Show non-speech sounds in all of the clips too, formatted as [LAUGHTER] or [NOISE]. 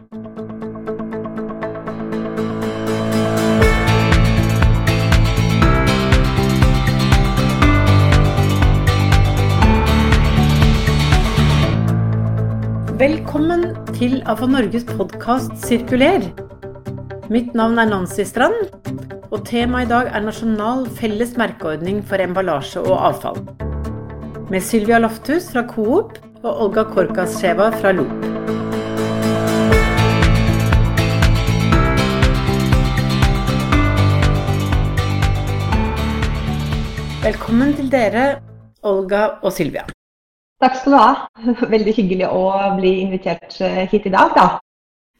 Velkommen til AFA Norges podkast Sirkuler. Mitt navn er Nancy Strand, og temaet i dag er nasjonal felles merkeordning for emballasje og avfall. Med Sylvia Lofthus fra Coop og Olga Korkascheva fra Loop. Velkommen til dere, Olga og Sylvia. Takk skal du ha. [LAUGHS] Veldig hyggelig å bli invitert eh, hit i dag, da.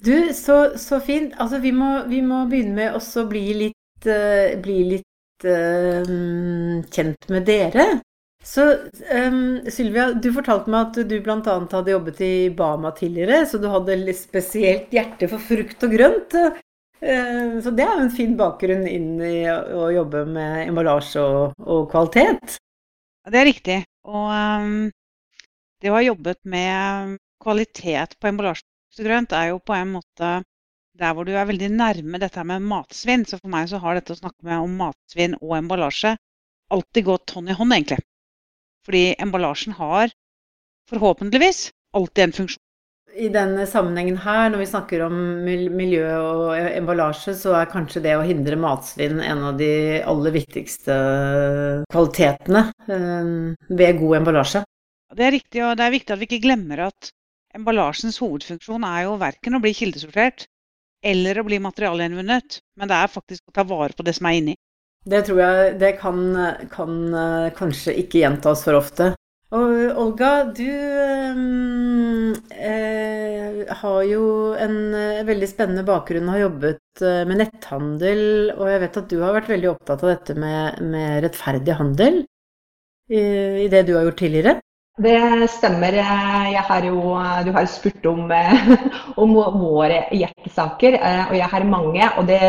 Du, så, så fint. Altså, vi må, vi må begynne med å bli litt, uh, bli litt uh, kjent med dere. Så um, Sylvia, du fortalte meg at du bl.a. hadde jobbet i Bama tidligere, så du hadde litt spesielt hjerte for frukt og grønt. Uh, så det er jo en fin bakgrunn inn i å jobbe med emballasje og, og kvalitet. Det er riktig. Og um, det å ha jobbet med kvalitet på emballasjegrønt er jo på en måte der hvor du er veldig nærme dette med matsvinn. Så for meg så har dette å snakke med om matsvinn og emballasje alltid gått hånd i hånd, egentlig. Fordi emballasjen har forhåpentligvis alltid en funksjon. I denne sammenhengen her, når vi snakker om miljø og emballasje, så er kanskje det å hindre matsvinn en av de aller viktigste kvalitetene eh, ved god emballasje. Det er riktig, og det er viktig at vi ikke glemmer at emballasjens hovedfunksjon er jo verken å bli kildesortert eller å bli materialgjenvunnet, men det er faktisk å ta vare på det som er inni. Det tror jeg det kan, kan eh, kanskje ikke gjentas for ofte. Og Olga, du eh, har jo en eh, veldig spennende bakgrunn og har jobbet eh, med netthandel. Og jeg vet at du har vært veldig opptatt av dette med, med rettferdig handel i, i det du har gjort tidligere. Det stemmer. Har jo, du har spurt om, [LAUGHS] om våre hjertesaker, og jeg har mange. Og det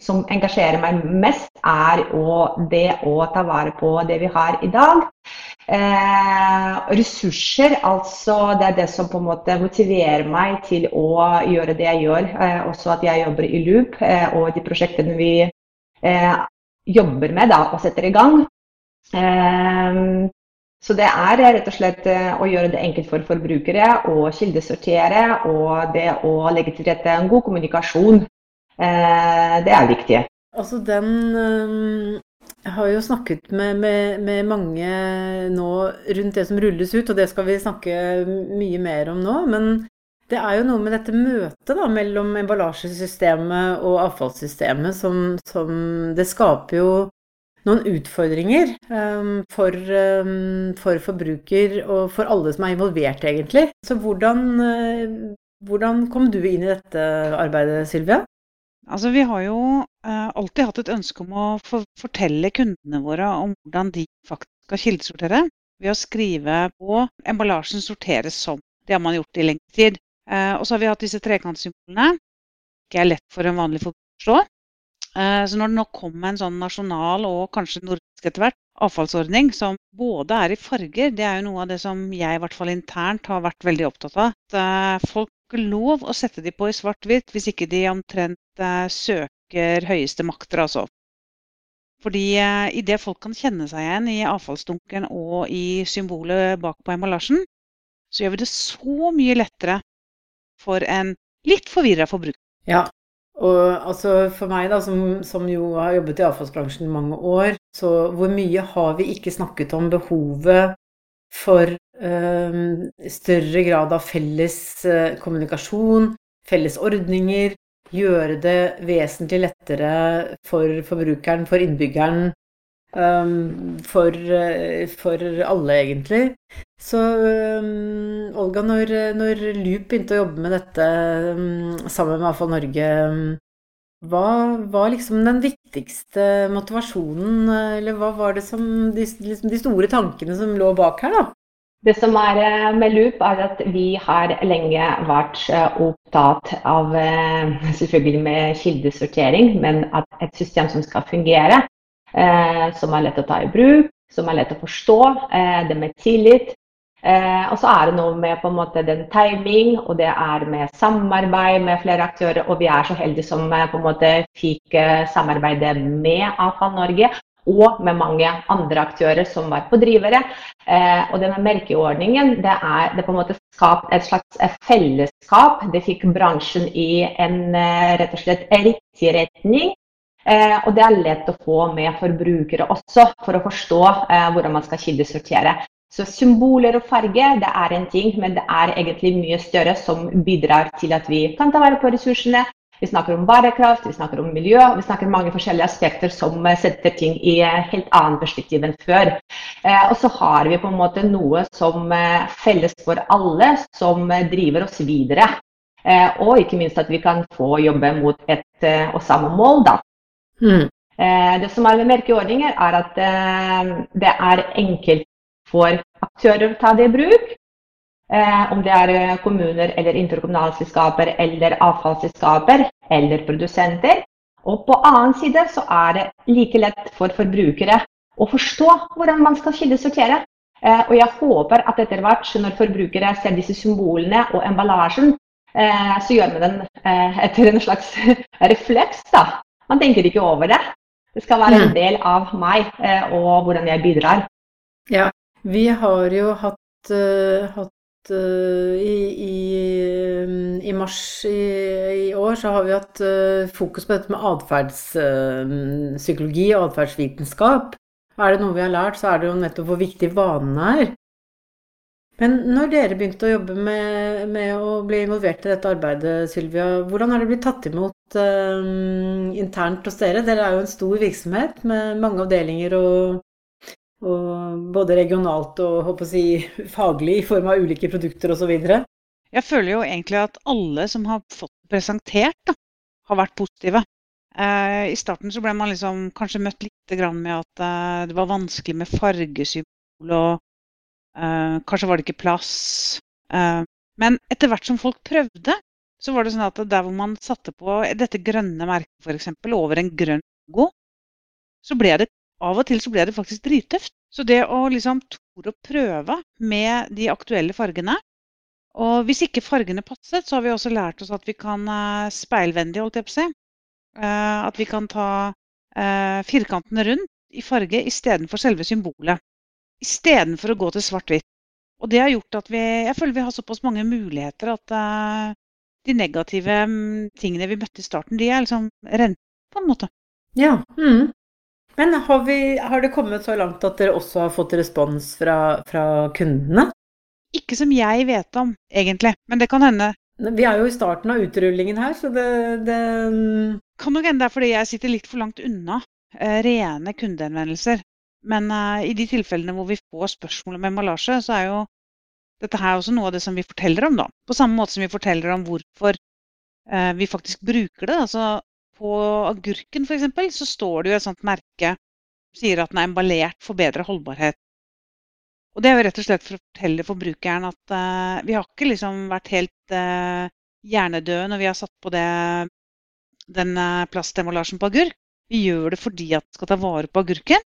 som engasjerer meg mest, er det å ta vare på det vi har i dag. Eh, ressurser, altså det er det som på en måte motiverer meg til å gjøre det jeg gjør. Eh, også at jeg jobber i Loop, eh, og de prosjektene vi eh, jobber med da, og setter i gang. Eh, så det er rett og slett eh, å gjøre det enkelt for forbrukere å kildesortere, og det å legge til rette en god kommunikasjon. Eh, det er viktig. Altså den eh, Jeg har jo snakket med, med, med, mange nå rundt det som rulles ut, og det skal vi snakke mye mer om nå. Men det er jo noe med dette møtet da, mellom emballasjesystemet og avfallssystemet som, som Det skaper jo noen utfordringer um, for, um, for, forbruker og for alle som er involvert, egentlig. Så hvordan, uh, hvordan, kom du inn i dette arbeidet, Sylvia? Altså, vi har jo eh, alltid hatt et ønske om å for fortelle kundene våre om hvordan de faktisk skal kildesortere ved å skrive på emballasjen sorteres som. Det har man gjort i lengre tid. Eh, og så har vi hatt disse trekantsymbolene. Ikke er lett for en vanlig forbruker å. Eh, så når det nå kommer en sånn nasjonal og kanskje nordisk etter hvert avfallsordning som både er i farger, det er jo noe av det som jeg i hvert fall internt har vært veldig opptatt av. At eh, folk lov å sette de på i svart-hvitt hvis ikke de omtrent søker høyeste makter, altså. Fordi idet folk kan kjenne seg igjen i avfallsdunken og i symbolet bak på emballasjen, så gjør vi det så mye lettere for en litt forvirra forbruker. Ja, og altså for meg, da, som, som, jo har jobbet i avfallsbransjen i mange år, så hvor mye har vi ikke snakket om behovet for øh, større grad av felles kommunikasjon, felles ordninger, gjøre det vesentlig lettere for forbrukeren, for innbyggeren, Um, for, eh, for, alle, egentlig. Så um, Olga, når, når, Loop begynte å jobbe med dette um, sammen med Avfall Norge, hva var liksom den viktigste motivasjonen, eller hva var det som de, liksom de store tankene som lå bak her, da? Det som er eh, med Loop, er at vi har lenge vært eh, opptatt av [LAUGHS] selvfølgelig med kildesortering, men at et system som skal fungere, eh, som er lett å ta i bruk, som er lett å forstå, eh, det med tillit. Eh, og så er det noe med på en måte den timing, og det er med samarbeid med flere aktører. Og vi er så heldige som eh, på en måte fikk eh, samarbeide med Avfall Norge og med mange andre aktører som var pådrivere. Eh, og denne merkeordningen det er, det på en måte skapt et slags eh, fellesskap. Det fikk bransjen i en eh, rett og slett riktig retning. Eh, og det er lett å få med forbrukere også, for å forstå hvordan man skal kildesortere. Så symboler og farge det er en ting, men det er egentlig mye større som bidrar til at vi kan ta vare på ressursene. Vi snakker om bærekraft, vi snakker om miljø, vi snakker om mange forskjellige aspekter som eh, setter ting i helt annet perspektiv enn før. Eh, og så har vi på en måte noe som felles for alle, som driver oss videre. Eh, og ikke minst at vi kan få jobbe mot et og samme mål, da. Mm. Det som er med merkeordninger, er at det er enkelt for aktører å ta det i bruk. Eh, om det er eh, kommuner eller interkommunale selskaper eller avfallsselskaper eller produsenter. Og på annen side så er det like lett for forbrukere å forstå hvordan man skal kildesortere. Eh, og jeg håper at etter hvert, når forbrukere ser disse symbolene og emballasjen, eh, så gjør man den eh, etter en slags [LAUGHS] refleks. da. Man tenker ikke over det. Det skal være en mm. del av meg eh, og hvordan jeg bidrar. Ja, vi har jo hatt, uh, hatt uh, i, i, i, mars i, i, år så har vi hatt uh, fokus på dette med atferdspsykologi og atferdsvitenskap. Er det noe vi har lært, så er det jo nettopp hvor viktig vanene er. Men når dere begynte å jobbe med, med, å bli involvert i dette arbeidet, Sylvia, hvordan har det blitt tatt imot internt hos dere? Dere er jo en stor virksomhet med mange avdelinger og og både regionalt og si, faglig i form av ulike produkter osv. Jeg føler jo egentlig at alle som har fått presentert, da, har vært positive. Eh, I starten så ble man liksom kanskje møtt litt med at eh, det var vanskelig med fargesymbol, og eh, kanskje var det ikke plass. Eh, men etter hvert som folk prøvde, så var det sånn at der hvor man satte på dette grønne merket f.eks. over en grønn logo, så ble det av og til så ble det faktisk drittøft. Så det å liksom tore å prøve med de aktuelle fargene Og hvis ikke fargene passet, så har vi også lært oss at vi kan speilvende, speilvendig, holdt jeg på å si. Uh, at vi kan ta uh, firkantene rundt i farge istedenfor selve symbolet. Istedenfor å gå til svart-hvitt. Og det har gjort at vi Jeg føler vi har såpass mange muligheter at de negative um, tingene vi møtte i starten, de er liksom rent, på en måte. Ja. Mm. Men har, vi, har, det kommet så langt at dere også har fått respons fra, fra kundene? Ikke som jeg vet om, egentlig. Men det kan hende. Vi er jo i starten av utrullingen her, så det, det Kan nok hende det er fordi jeg sitter litt for langt unna eh, rene kundehenvendelser. Men eh, i de tilfellene hvor vi får spørsmål om emballasje, så er jo dette her også noe av det som vi forteller om, da. På samme måte som vi forteller om hvorfor eh, vi faktisk bruker det. Altså på agurken f.eks. så står det jo et sånt merke som sier at den er emballert for bedre holdbarhet. Og det er jo rett og slett for å fortelle forbrukeren at uh, vi har ikke liksom vært helt uh, hjernedøde når vi har satt på det, den uh, plastemballasjen på agurk. Vi gjør det fordi at vi skal ta vare på agurken.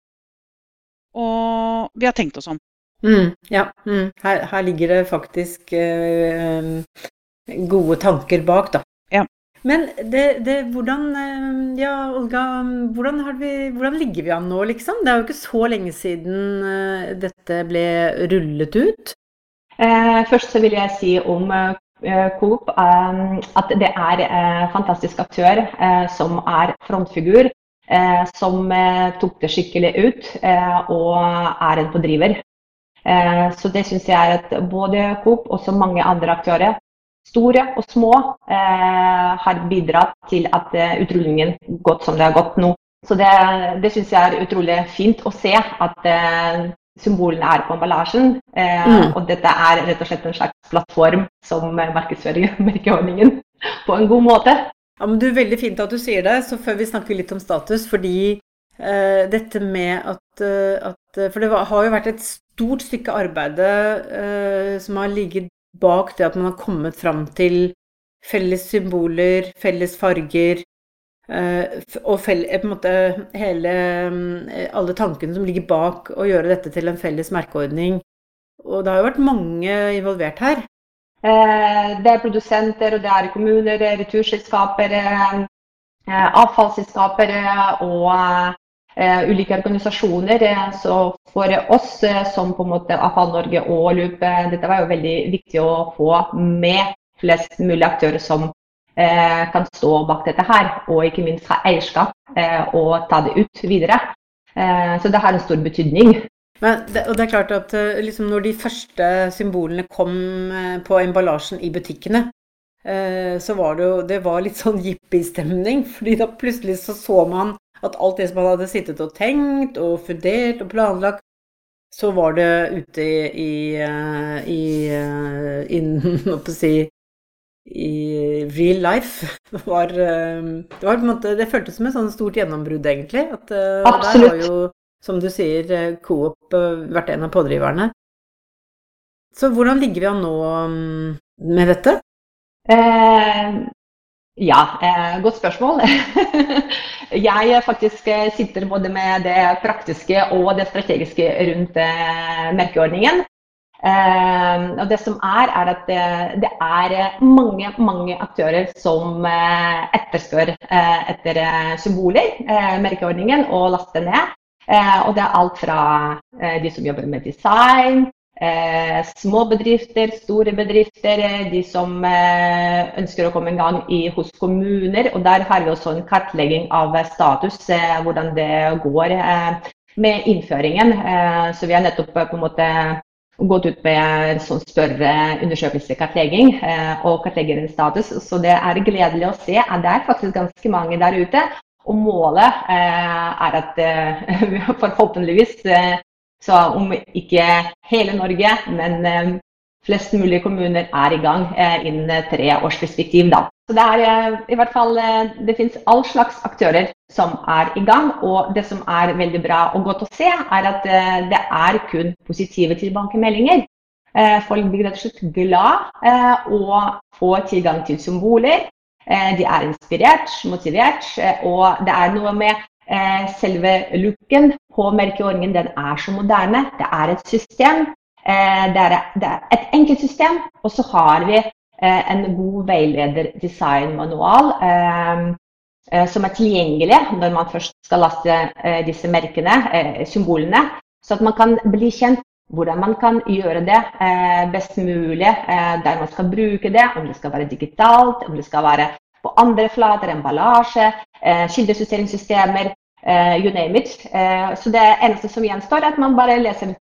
Og vi har tenkt oss om. Mm, ja, mm. Her, her, ligger det faktisk gode tanker bak, da. Men det, det, hvordan eh, Ja, Olga, hvordan, vi, hvordan, ligger vi an nå, liksom? Det er jo ikke så lenge siden eh, dette ble rullet ut. Eh, først så vil jeg si om eh, Coop eh, at det er en fantastisk aktør eh, som er frontfigur. som tok det skikkelig ut og er en pådriver. så det syns jeg at både Coop og mange andre aktører store og små eh, har bidratt til at eh, utrullingen gått som det har gått nå. Så det, det syns jeg er utrolig fint å se at eh, symbolene er på emballasjen. Eh, mm. Og dette er rett og slett en slags plattform som markedsfører [LAUGHS] merkeordningen på en god måte. Ja, men du, Veldig fint at du sier det. Så før vi snakker litt om status, fordi eh, dette med at, eh, at For det har jo vært et stort stykke arbeid som har ligget bak det at man har kommet fram til felles symboler, felles farger, eh, og felles, på en måte hele, eh, alle tankene som ligger bak å gjøre dette til en felles merkeordning. Og det har jo vært mange involvert her. Det er produsenter, og det er kommuner, returselskaper, avfallsselskaper og ulike organisasjoner. Så for oss som på en måte AFAL Norge og Loop, dette var jo veldig viktig å få med flest mulig aktører som kan stå bak dette her, og ikke minst ha eierskap og ta det ut videre. Så det har en stor betydning. Det, og det er klart at liksom når de første symbolene kom på emballasjen i butikkene, så var det jo det var litt sånn jippi-stemning. fordi da plutselig så så man at alt det som han hadde sittet og tenkt og fundert og planlagt, så var det ute i, i, i [LAUGHS] Hva skal si i real life. Var, det var på en måte Det føltes som et sånn stort gjennombrudd, egentlig. At Absolutt. der har jo som du sier, Coop vært en av pådriverne. Så hvordan ligger vi an nå med dette? Eh, ja, eh, godt spørsmål. [LAUGHS] jeg faktisk sitter både med det praktiske og det strategiske rundt eh, merkeordningen. og det som er, er at det, det er mange, mange aktører som etterspør etter symboler, merkeordningen, og laster ned. Eh, og det er alt fra eh, de som jobber med design, eh, små bedrifter, store bedrifter, de som ønsker å komme i gang i, hos kommuner. Og der har vi også en kartlegging av status, hvordan det går med innføringen. Så vi har nettopp på en måte gått ut med en sånn større undersøkelse, kartlegging, og kartlegger status. Så det er gledelig å se at det er faktisk ganske mange der ute og målet eh, er at eh, [LAUGHS] forhåpentligvis, eh, så om ikke hele Norge, men flest mulig kommuner er i gang innen tre års perspektiv. Da. Så det er i hvert fall Det finnes all slags aktører som er i gang. Og det som er veldig bra og godt å se, er at det er kun positive tilbakemeldinger. Folk blir rett og slett glad og får tilgang til symboler. Eh, de er inspirert, motivert, eh, og det er noe med eh, selve looken på merkeordningen. Den er så moderne. Det er et system. Er, det er et enkelt system, og så har vi en god veileder designmanual som er tilgjengelig når man først skal laste disse merkene, symbolene, så at man kan bli kjent hvordan man kan gjøre det eh, best mulig eh, der man skal bruke det. Om det skal være digitalt, om det skal være på andre flater, emballasje, eh, kildejusteringssystemer, eh, you name it. Eh, så det eneste som gjenstår, er at man bare leser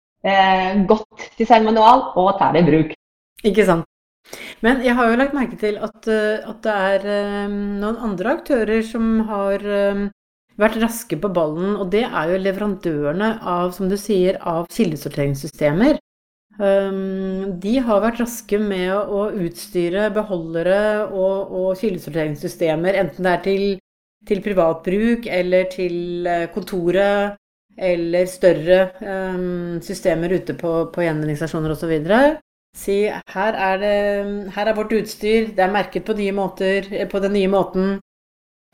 godt designmanual og tar det i bruk. Ikke sant. Men jeg har jo lagt merke til at, at det er noen andre aktører som har vært raske på ballen, og det er jo leverandørene av, som du sier, av kildesorteringssystemer. Um, de har vært raske med å utstyre beholdere og, og kildesorteringssystemer, enten det er til, til privatbruk eller til eh, kontoret eller større um, systemer ute på, på gjenvinningsstasjoner osv. Si her er, det, her er vårt utstyr, det er merket på nye måter, på den nye måten.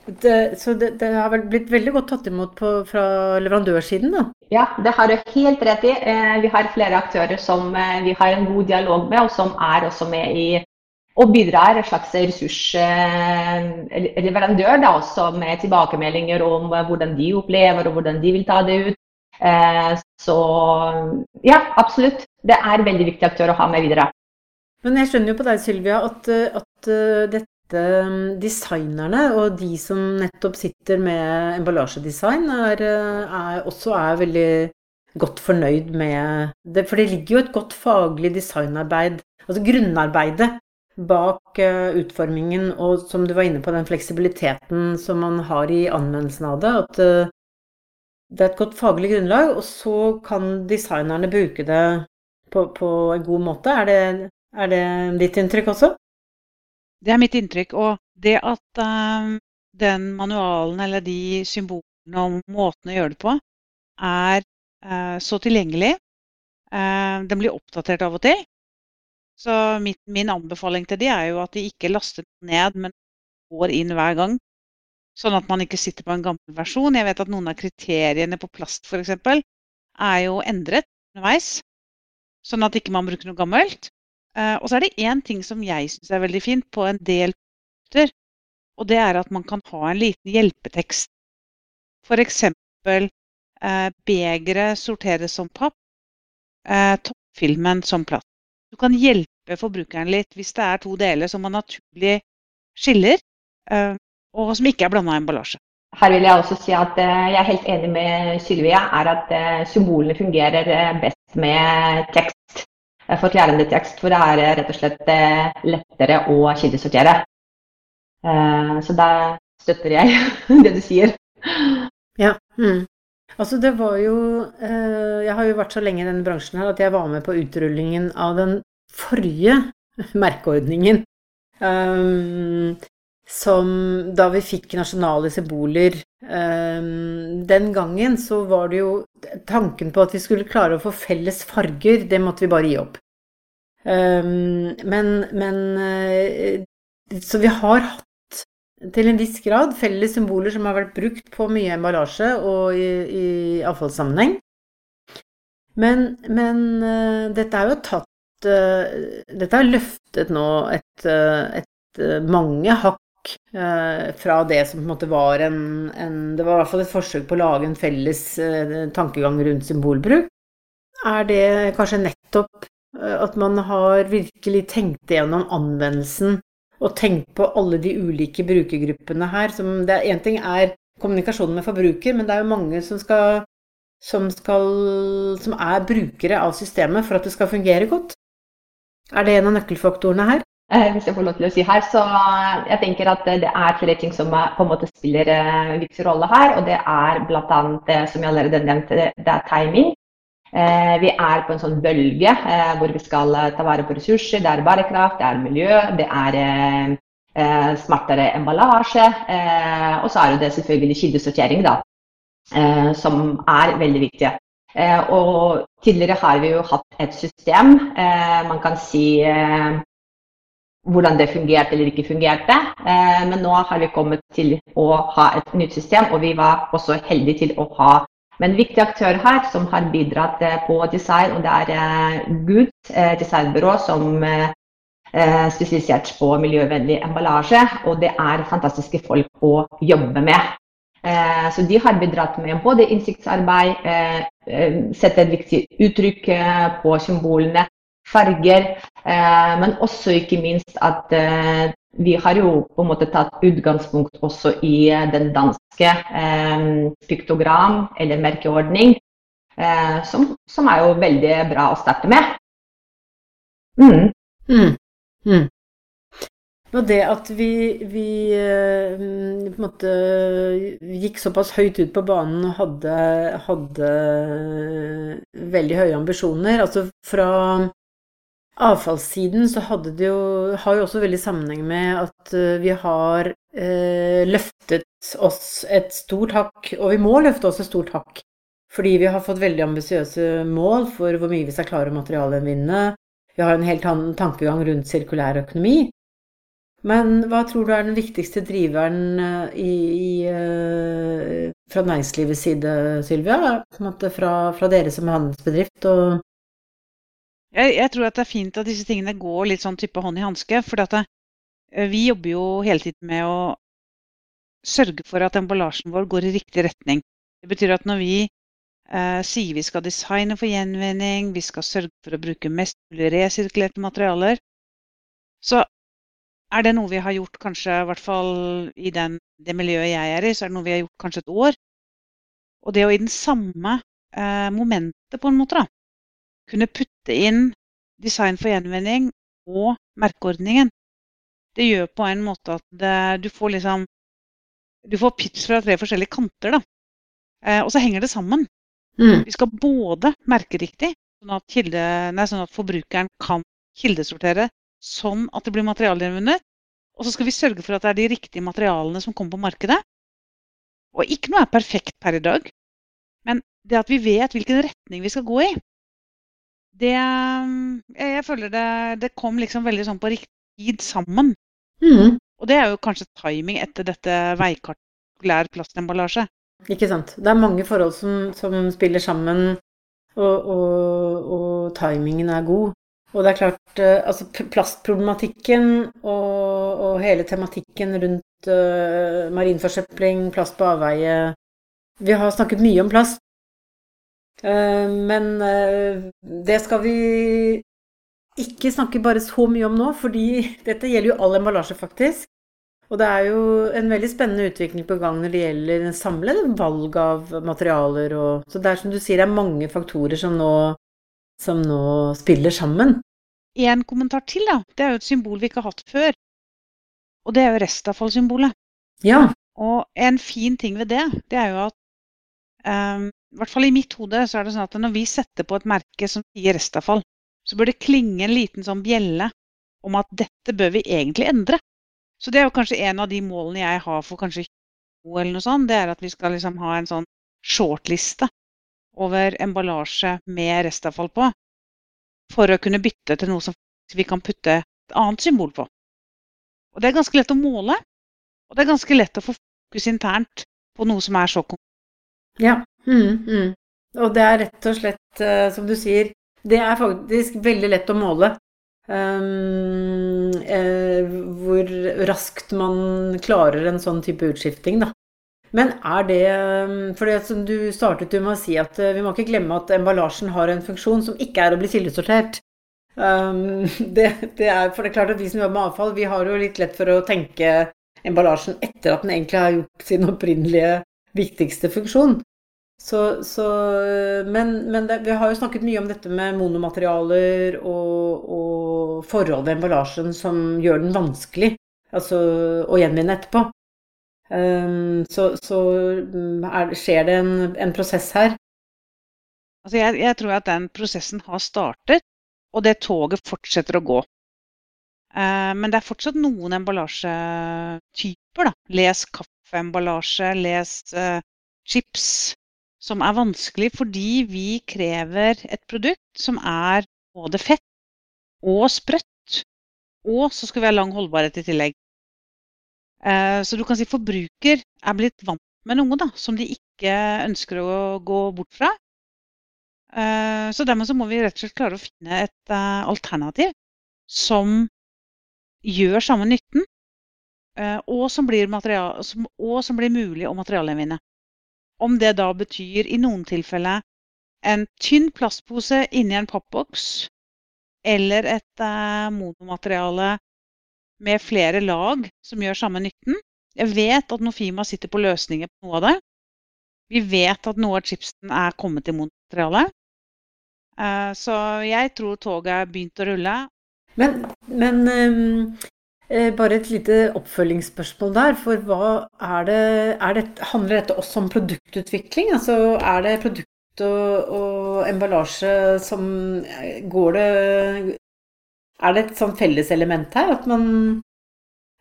Det, så det, det, har vel blitt veldig godt tatt imot på, fra leverandørsiden, da? Ja, det har du helt rett i. Eh, vi har flere aktører som eh, vi har en god dialog med, og som er også med i og bidrar en slags ressursleverandør eh, da, også med tilbakemeldinger om hvordan de opplever og hvordan de vil ta det ut. Så ja, absolutt. Det er en veldig viktig aktør å ha med videre. Men jeg skjønner jo på deg, Sylvia, at, at Um, designerne og de som nettopp sitter med emballasjedesign, er, er, også er veldig godt fornøyd med det. For det ligger jo et godt faglig designarbeid, altså grunnarbeidet, bak uh, utformingen, og som du var inne på, den fleksibiliteten som man har i anvendelsen av det. At uh, det er et godt faglig grunnlag, og så kan designerne bruke det på, på en god måte. Er det, er det ditt inntrykk også? Det er mitt inntrykk. Og det at uh, den manualen eller de symbolene og måten å gjøre det på er uh, så tilgjengelig uh, Den blir oppdatert av og til. Så mitt, min anbefaling til de er jo at de ikke laster ned, men går inn hver gang. Sånn at man ikke sitter på en gammel versjon. Jeg vet at noen av kriteriene på plast f.eks. er jo endret underveis. sånn at ikke man bruker noe gammelt. Eh, og så er det én ting som jeg syns er veldig fint på en del punkter, og det er at man kan ha en liten hjelpetekst. F.eks. Eh, begeret sorteres som papp, eh, toppfilmen som plast. Du kan hjelpe forbrukeren litt hvis det er to deler som man naturlig skiller, eh, og som ikke er blanda emballasje. Her vil jeg også si at eh, jeg er helt enig med Sylvia, er at eh, symbolene fungerer best med tekst. Forklarende tekst, for det er rett og slett lettere å kildesortere. Så da støtter jeg [LAUGHS] det du sier. Ja. Mm. Altså det var jo Jeg har jo vært så lenge i denne bransjen her at jeg var med på utrullingen av den forrige merkeordningen. Um, som da vi fikk nasjonale symboler um, Den gangen så var det jo tanken på at vi skulle klare å få felles farger, det måtte vi bare gi opp. Um, men, men uh, Så vi har hatt til en viss grad felles symboler som har vært brukt på mye emballasje og i, i avfallssammenheng. Men, men uh, dette er jo tatt uh, Dette er løftet nå et, et mange hakk Eh, fra det som på en måte var en, en, Det var i hvert fall et forsøk på å lage en felles eh, tankegang rundt symbolbruk. Er det kanskje nettopp eh, at man har virkelig tenkt igjennom anvendelsen og tenkt på alle de ulike brukergruppene her? Som det Én ting er kommunikasjonen med forbruker, men det er jo mange som skal som, skal, som er brukere av systemet for at det skal fungere godt. Er det en av nøkkelfaktorene her? Eh, hvis jeg får lov til å si her. Så jeg tenker at det er flere ting som på en måte spiller en eh, viktig rolle her. Og det er bl.a. som jeg allerede nevnte, det er timing. Eh, vi er på en sånn bølge hvor vi skal ta vare på ressurser. Det er bærekraft, det er miljø, det er smartere emballasje. og så er det selvfølgelig kildesortering, da, som er veldig viktig. og tidligere har vi jo hatt et system. man kan si hvordan det fungerte eller ikke fungerte. Eh, men nå har vi kommet til å ha et nytt system, og vi var også heldige til å ha en viktig aktør her som har bidratt eh, på design, og det er eh, Good designbyrå som er spesialisert på miljøvennlig emballasje. Og det er fantastiske folk å jobbe med. Så de har bidratt med både innsiktsarbeid, sette et viktig uttrykk på symbolene, farger, eh, men også ikke minst at eh, vi har jo på en måte tatt utgangspunkt også i eh, den danske piktogram eller merkeordning, som, som, er jo veldig bra å starte med. Mm. Mm. Mm. Og det at vi, vi på en måte gikk såpass høyt ut på banen og hadde, hadde veldig høye ambisjoner Altså fra avfallssiden så hadde det jo, har jo også veldig sammenheng med at eh, vi har eh, løftet oss et stort hakk, og vi må løfte oss et stort hakk. Fordi vi har fått veldig ambisiøse mål for hvor mye vi skal klare å materialgjenvinne. Vi har en helt annen tankegang rundt sirkulær økonomi. Men hva tror du er den viktigste driveren eh, i, i, eh, fra næringslivets side, Sylvia? Fra, fra dere som handelsbedrift og jeg, jeg, tror at det er fint at disse tingene går litt sånn type hånd i hanske. For det, vi jobber jo hele tiden med å sørge for at emballasjen vår går i riktig retning. Det betyr at når vi eh, sier vi skal designe for gjenvinning, vi skal sørge for å bruke mest mulig resirkulerte materialer, så er det noe vi har gjort kanskje, i hvert fall i den, det miljøet jeg er i, så er det noe vi har gjort kanskje et år. Og det å i den samme eh, momentet, på en måte, da, kunne putte inn design for gjenvinning og merkeordningen. Det gjør på en måte at det, du får liksom Du får pitch fra tre forskjellige kanter, da. Eh, og så henger det sammen. Mm. Vi skal både merke riktig, sånn at, kilde, nei, sånn at forbrukeren kan kildesortere sånn at det blir materialgjenvunnet. Og så skal vi sørge for at det er de riktige materialene som kommer på markedet. Og ikke noe er perfekt per i dag, men det at vi vet hvilken retning vi skal gå i, det Jeg føler det, det kom liksom veldig sånn på riktig tid sammen. Mm. Og det er jo kanskje timing etter dette veikartlær plastemballasje. Ikke sant. Det er mange forhold som, som spiller sammen. Og, og, og timingen er god. Og det er klart, eh, altså plastproblematikken og, og hele tematikken rundt uh, marinforsøpling, plast på avveie Vi har snakket mye om plast. Uh, men uh, det skal vi ikke snakke bare så mye om nå, fordi [LAUGHS] dette gjelder jo all emballasje, faktisk. Og det er jo en veldig spennende utvikling på gang når det gjelder samlede valg av materialer og Så det er som du sier, det er mange faktorer som nå, som nå spiller sammen. En kommentar til, da. Det er jo et symbol vi ikke har hatt før. Og det er jo restavfallssymbolet. Ja. Og en fin ting ved det, det er jo at um, i hvert fall i mitt hode så er det sånn at når vi setter på et merke som sier restavfall, så bør det klinge en liten sånn bjelle om at dette bør vi egentlig endre. Så det er jo kanskje en av de målene jeg har for kanskje 20 eller noe sånt, det er at vi skal liksom ha en sånn shortliste over emballasje med restavfall på. For å kunne bytte til noe som vi kan putte et annet symbol på. Og det er ganske lett å måle. Og det er ganske lett å få fokus internt på noe som er så konkret. Ja. Mm, mm. Og det er rett og slett, uh, som du sier, det er faktisk veldig lett å måle. Um, uh, hvor raskt man klarer en sånn type utskifting, da. Men er det ehm, For du startet med å si at uh, vi må ikke glemme at emballasjen har en funksjon som ikke er å bli kildesortert. Um, [LAUGHS] det, det, er, for det er klart at vi som jobber med avfall, vi har jo litt lett for å tenke emballasjen etter at den egentlig har gjort sin opprinnelige viktigste funksjon. Så, så, men, men det, vi har jo snakket mye om dette med monomaterialer og, og forhold ved emballasjen som gjør den vanskelig altså, å gjenvinne etterpå. Um, så, så er, skjer det en, en, prosess her. Altså jeg, jeg, tror at den prosessen har startet, og det toget fortsetter å gå. Uh, men det er fortsatt noen emballasjetyper. Da. Les kaffeemballasje, les uh, chips som er vanskelig fordi vi krever et produkt som er både fett og sprøtt, og så skal vi ha lang holdbarhet i tillegg. Eh, så du kan si forbruker er blitt vant med noe da, som de ikke ønsker å gå bort fra. Eh, så dermed så må vi rett og slett klare å finne et eh, alternativ som gjør samme nytten, og som blir, og som blir mulig å materialgjenvinne. Om det da betyr i noen tilfeller en tynn plastpose inni en pappboks eller et eh, monomateriale med flere lag som gjør samme nytten. Jeg vet at Nofima sitter på løsninger på noe av det. Vi vet at noe av chipsen er kommet i monomateriale. Eh, så jeg tror toget har begynt å rulle. Men, men um, Eh, bare et lite oppfølgingsspørsmål der. For hva er det, er det, Handler dette også om produktutvikling? Altså er det produkt og, og emballasje som eh, Går det Er det et sånn felleselement her? At man,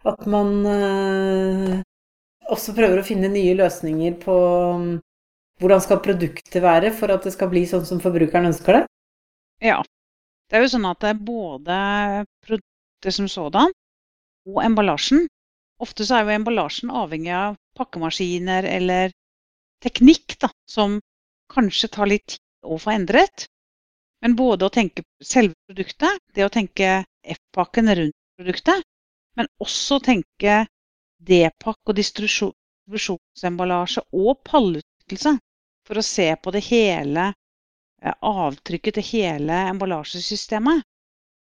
at man øh, også prøver å finne nye løsninger på hvordan skal produktet være for at det skal bli sånn som forbrukeren ønsker det? Ja. Det er jo sånn at det er både produktet som sådan, og emballasjen. Ofte så er jo emballasjen avhengig av pakkemaskiner eller teknikk da, som kanskje tar litt tid å få endret. Men både å tenke selve produktet, det å tenke F-pakken rundt produktet, men også tenke D-pakk og distribusjonsemballasje og pallutnyttelse for å se på det hele eh, avtrykket til hele emballasjesystemet,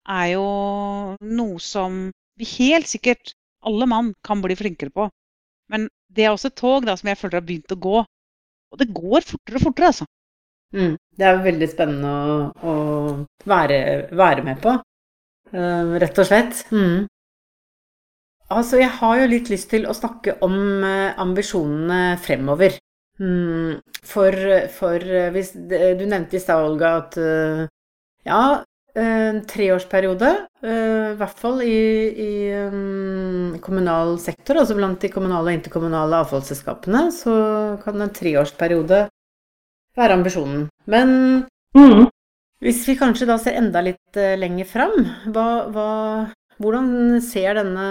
er jo noe som vi helt sikkert, alle mann, kan bli flinkere på. Men det er også et tog da, som jeg føler har begynt å gå. Og det går fortere og fortere, altså. Mm, det er veldig spennende å, å være, være, med på, uh, rett og slett. Mm. Altså, jeg har jo litt lyst til å snakke om uh, ambisjonene fremover. Mm, for, for uh, hvis Du nevnte i stad, Olga, at ja, en treårsperiode, eh, i hvert fall i, i um, kommunal sektor, altså blant de kommunale og interkommunale avfallsselskapene, så kan en treårsperiode være ambisjonen. Men mm. hvis vi kanskje da ser enda litt uh, lenger fram, hva, hva, hvordan ser denne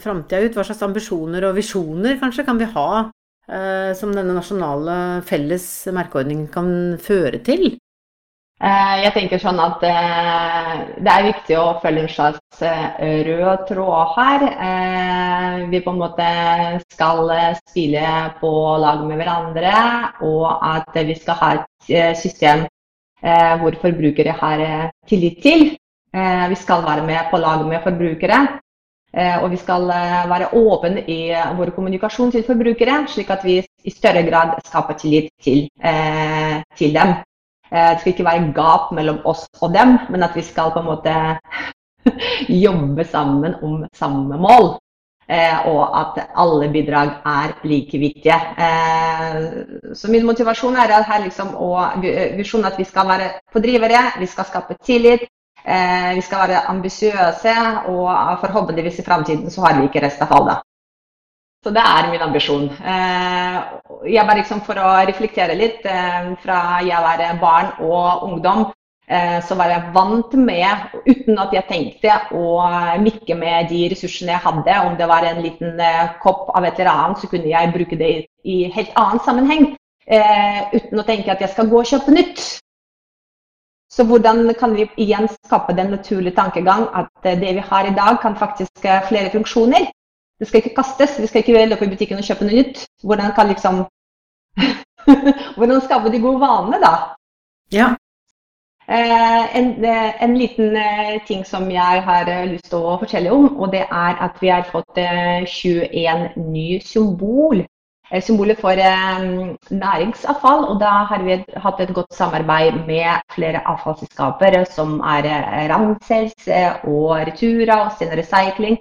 framtida ut? Hva slags ambisjoner og visjoner kanskje kan vi ha som denne nasjonale felles merkeordningen kan føre til? Eh, jeg tenker sånn at eh, det er viktig å følge en slags eh, rød tråd her. Vi på en måte skal spille på lag med hverandre, og at vi skal ha et system hvor forbrukere har tillit til. Vi skal være med på lag med forbrukere. Og vi skal være åpne i vår kommunikasjon til forbrukere, slik at vi i større grad skaper tillit til, til dem. Eh, det skal ikke være gap mellom oss og dem, men at vi skal på en måte [LAUGHS] jobbe sammen om samme mål. Eh, og at alle bidrag er like viktige. Eh, så min motivasjon er her liksom og at vi skal være pådrivere, vi skal skape tillit. Vi skal være ambisiøse, og forhåpentligvis i framtiden så har vi ikke rest av alle. Så det er min ambisjon. Eh, jeg bare liksom For å reflektere litt, eh, fra jeg var barn og ungdom, eh, så var jeg vant med, uten at jeg tenkte, å mikke med de ressursene jeg hadde. Om det var en liten kopp av et eller annet, så kunne jeg bruke det i helt annen sammenheng. Uten å tenke at jeg skal gå og kjøpe nytt. Så hvordan kan vi igjen skape den naturlige tankegang at det vi har i dag, kan faktisk flere funksjoner? Det skal ikke kastes. Vi skal ikke løpe i butikken og kjøpe noe nytt. Hvordan kan liksom [LAUGHS] Hvordan skape de gode vanene, da? Ja. Eh, en, eh, en, liten eh, ting som jeg har lyst til å fortelle om, og det er at vi har fått 21 nye symbol Eh, symbolet for eh, næringsavfall. Og da har vi hatt et godt samarbeid med flere avfallsselskaper som er eh, og Retura og Stena Recycling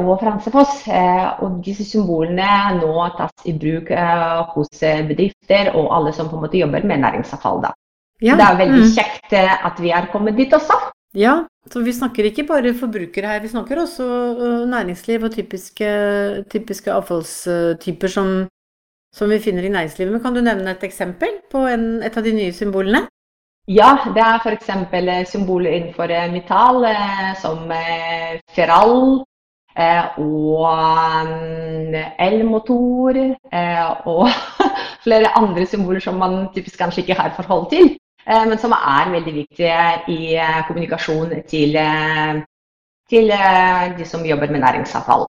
og Fransefoss. Og disse symbolene nå tas i bruk hos bedrifter og alle som på en måte jobber med næringsavfall. Ja. Det er veldig mm. kjekt at vi har kommet dit også. Ja, så vi snakker ikke bare forbrukere her, vi snakker også øh, næringsliv og typiske, typiske avfallstyper som, som, vi finner i næringslivet. Men kan du nevne et eksempel på en, et av de nye symbolene? Ja, det er f.eks. Eh, symboler innenfor metal metall, eh, som ferrall og elmotor og [LAUGHS] flere andre symboler som man typisk kanskje ikke har forhold til. Eh, men som er veldig viktige i eh, kommunikasjon til, eh, til de som jobber med næringsavfall.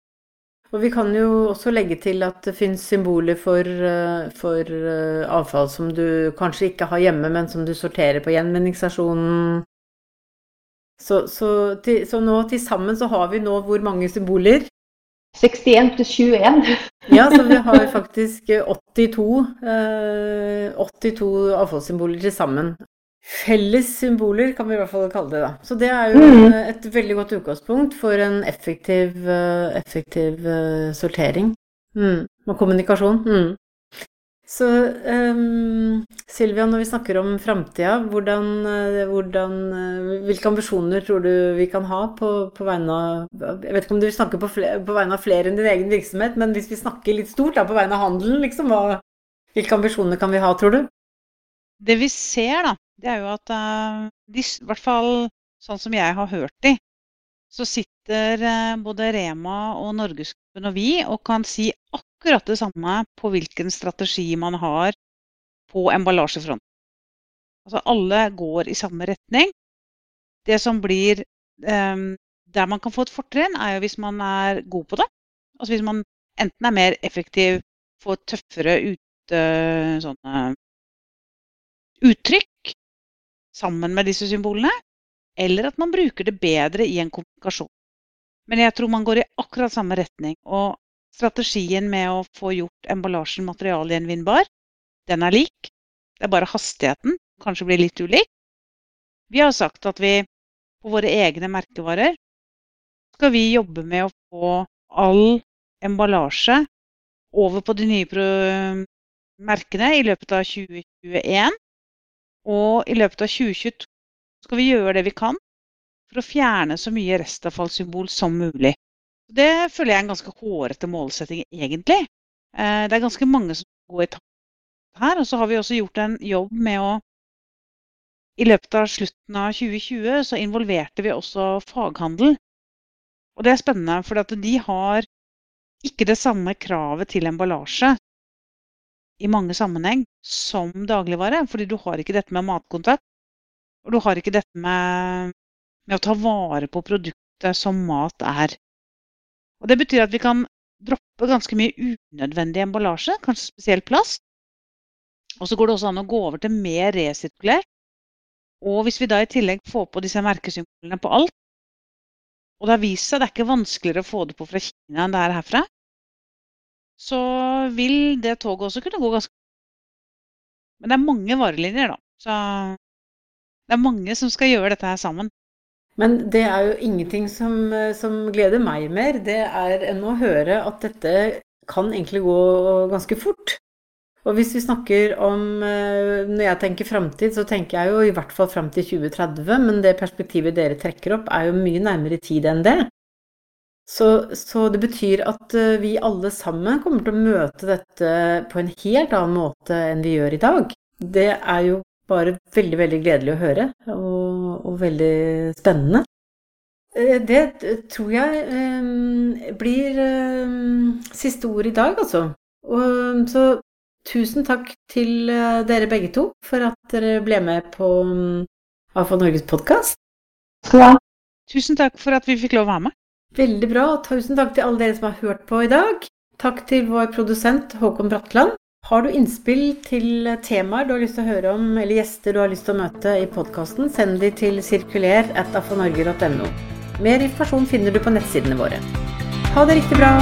Og Vi kan jo også legge til at det finnes symboler for, for, avfall som du kanskje ikke har hjemme, men som du sorterer på gjenvinningsstasjonen. Så, så, så nå til sammen så har vi nå hvor mange symboler? 61 til 21. ja, så vi har faktisk 82, eh, 82 avfallssymboler til sammen. Felles symboler kan vi i hvert fall kalle det. da. Så det er jo mm. et veldig godt utgangspunkt for en effektiv, eh, effektiv sortering mm. og kommunikasjon. Mm. Så um, Silvia, når vi snakker om framtida, eh, eh, hvilke ambisjoner tror du vi kan ha på, på vegne av Jeg vet ikke om du snakker på, flere, på, vegne av flere enn din egen virksomhet, men hvis vi snakker litt stort da, på vegne av handelen, liksom, hva, hvilke ambisjoner kan vi ha, tror du? Det vi ser, da, det er jo at uh, de, i hvert fall sånn som jeg har hørt de, så sitter uh, både Rema og Norgesgruppen og vi og kan si akkurat akkurat det samme på hvilken strategi man har på emballasjefronten. Altså alle går i samme retning. Det som blir um, Der man kan få et fortrinn, er jo hvis man er god på det. Altså hvis man enten er mer effektiv, får tøffere ut, uh, sånne uttrykk sammen med disse symbolene, eller at man bruker det bedre i en kommunikasjon. Men jeg tror man går i akkurat samme retning. Og Strategien med å få gjort emballasjen materialgjenvinnbar, den er lik. Det er bare hastigheten kanskje blir litt ulik. Vi har sagt at vi på våre egne merkevarer skal vi jobbe med å få all emballasje over på de nye merkene i løpet av 2021. Og i løpet av 2022 skal vi gjøre det vi kan for å fjerne så mye restavfallssymbol som mulig. Det føler jeg er en ganske hårete målsetting, egentlig. Eh, det er ganske mange som går i takt her. Og så har vi også gjort en jobb med å I løpet av slutten av 2020 så involverte vi også faghandel. Og det er spennende, for de har ikke det samme kravet til emballasje i mange sammenheng som dagligvare. Fordi du har ikke dette med matkontakt. Og du har ikke dette med, med å ta vare på produktet som mat er. Og Det betyr at vi kan droppe ganske mye unødvendig emballasje, kanskje spesielt plast. Og så går det også an å gå over til mer resirkulert. Og hvis vi da i tillegg får på disse merkesymbolene på alt, og det har vist seg det er ikke vanskeligere å få det på fra Kina enn det er herfra, så vil det toget også kunne gå ganske Men det er mange varelinjer, da. Så det er mange som skal gjøre dette her sammen. Men det er jo ingenting som, som gleder meg mer, det er enn å høre at dette kan egentlig gå ganske fort. Og hvis vi snakker om eh, Når jeg tenker framtid, så tenker jeg jo i hvert fall fram til 2030, men det perspektivet dere trekker opp, er jo mye nærmere tid enn det. Så, så, det betyr at eh, vi alle sammen kommer til å møte dette på en helt annen måte enn vi gjør i dag. Det er jo bare veldig, veldig gledelig å høre, og, og veldig spennende. Eh, det tror jeg um, blir um, siste ord i dag, altså. Og, så tusen takk til dere begge to for at dere ble med på um, AFA Norges podkast. Ja. Tusen takk for at vi fikk lov å være med. Veldig bra. Tusen takk til alle dere som har hørt på i dag. Takk til vår produsent Håkon Bratland. Har du innspill til temaer du har lyst til å høre om, eller gjester du har lyst til å møte i podkasten, send de til sirkuler.afanorge.no. Mer informasjon finner du på nettsidene våre. Ha det riktig bra!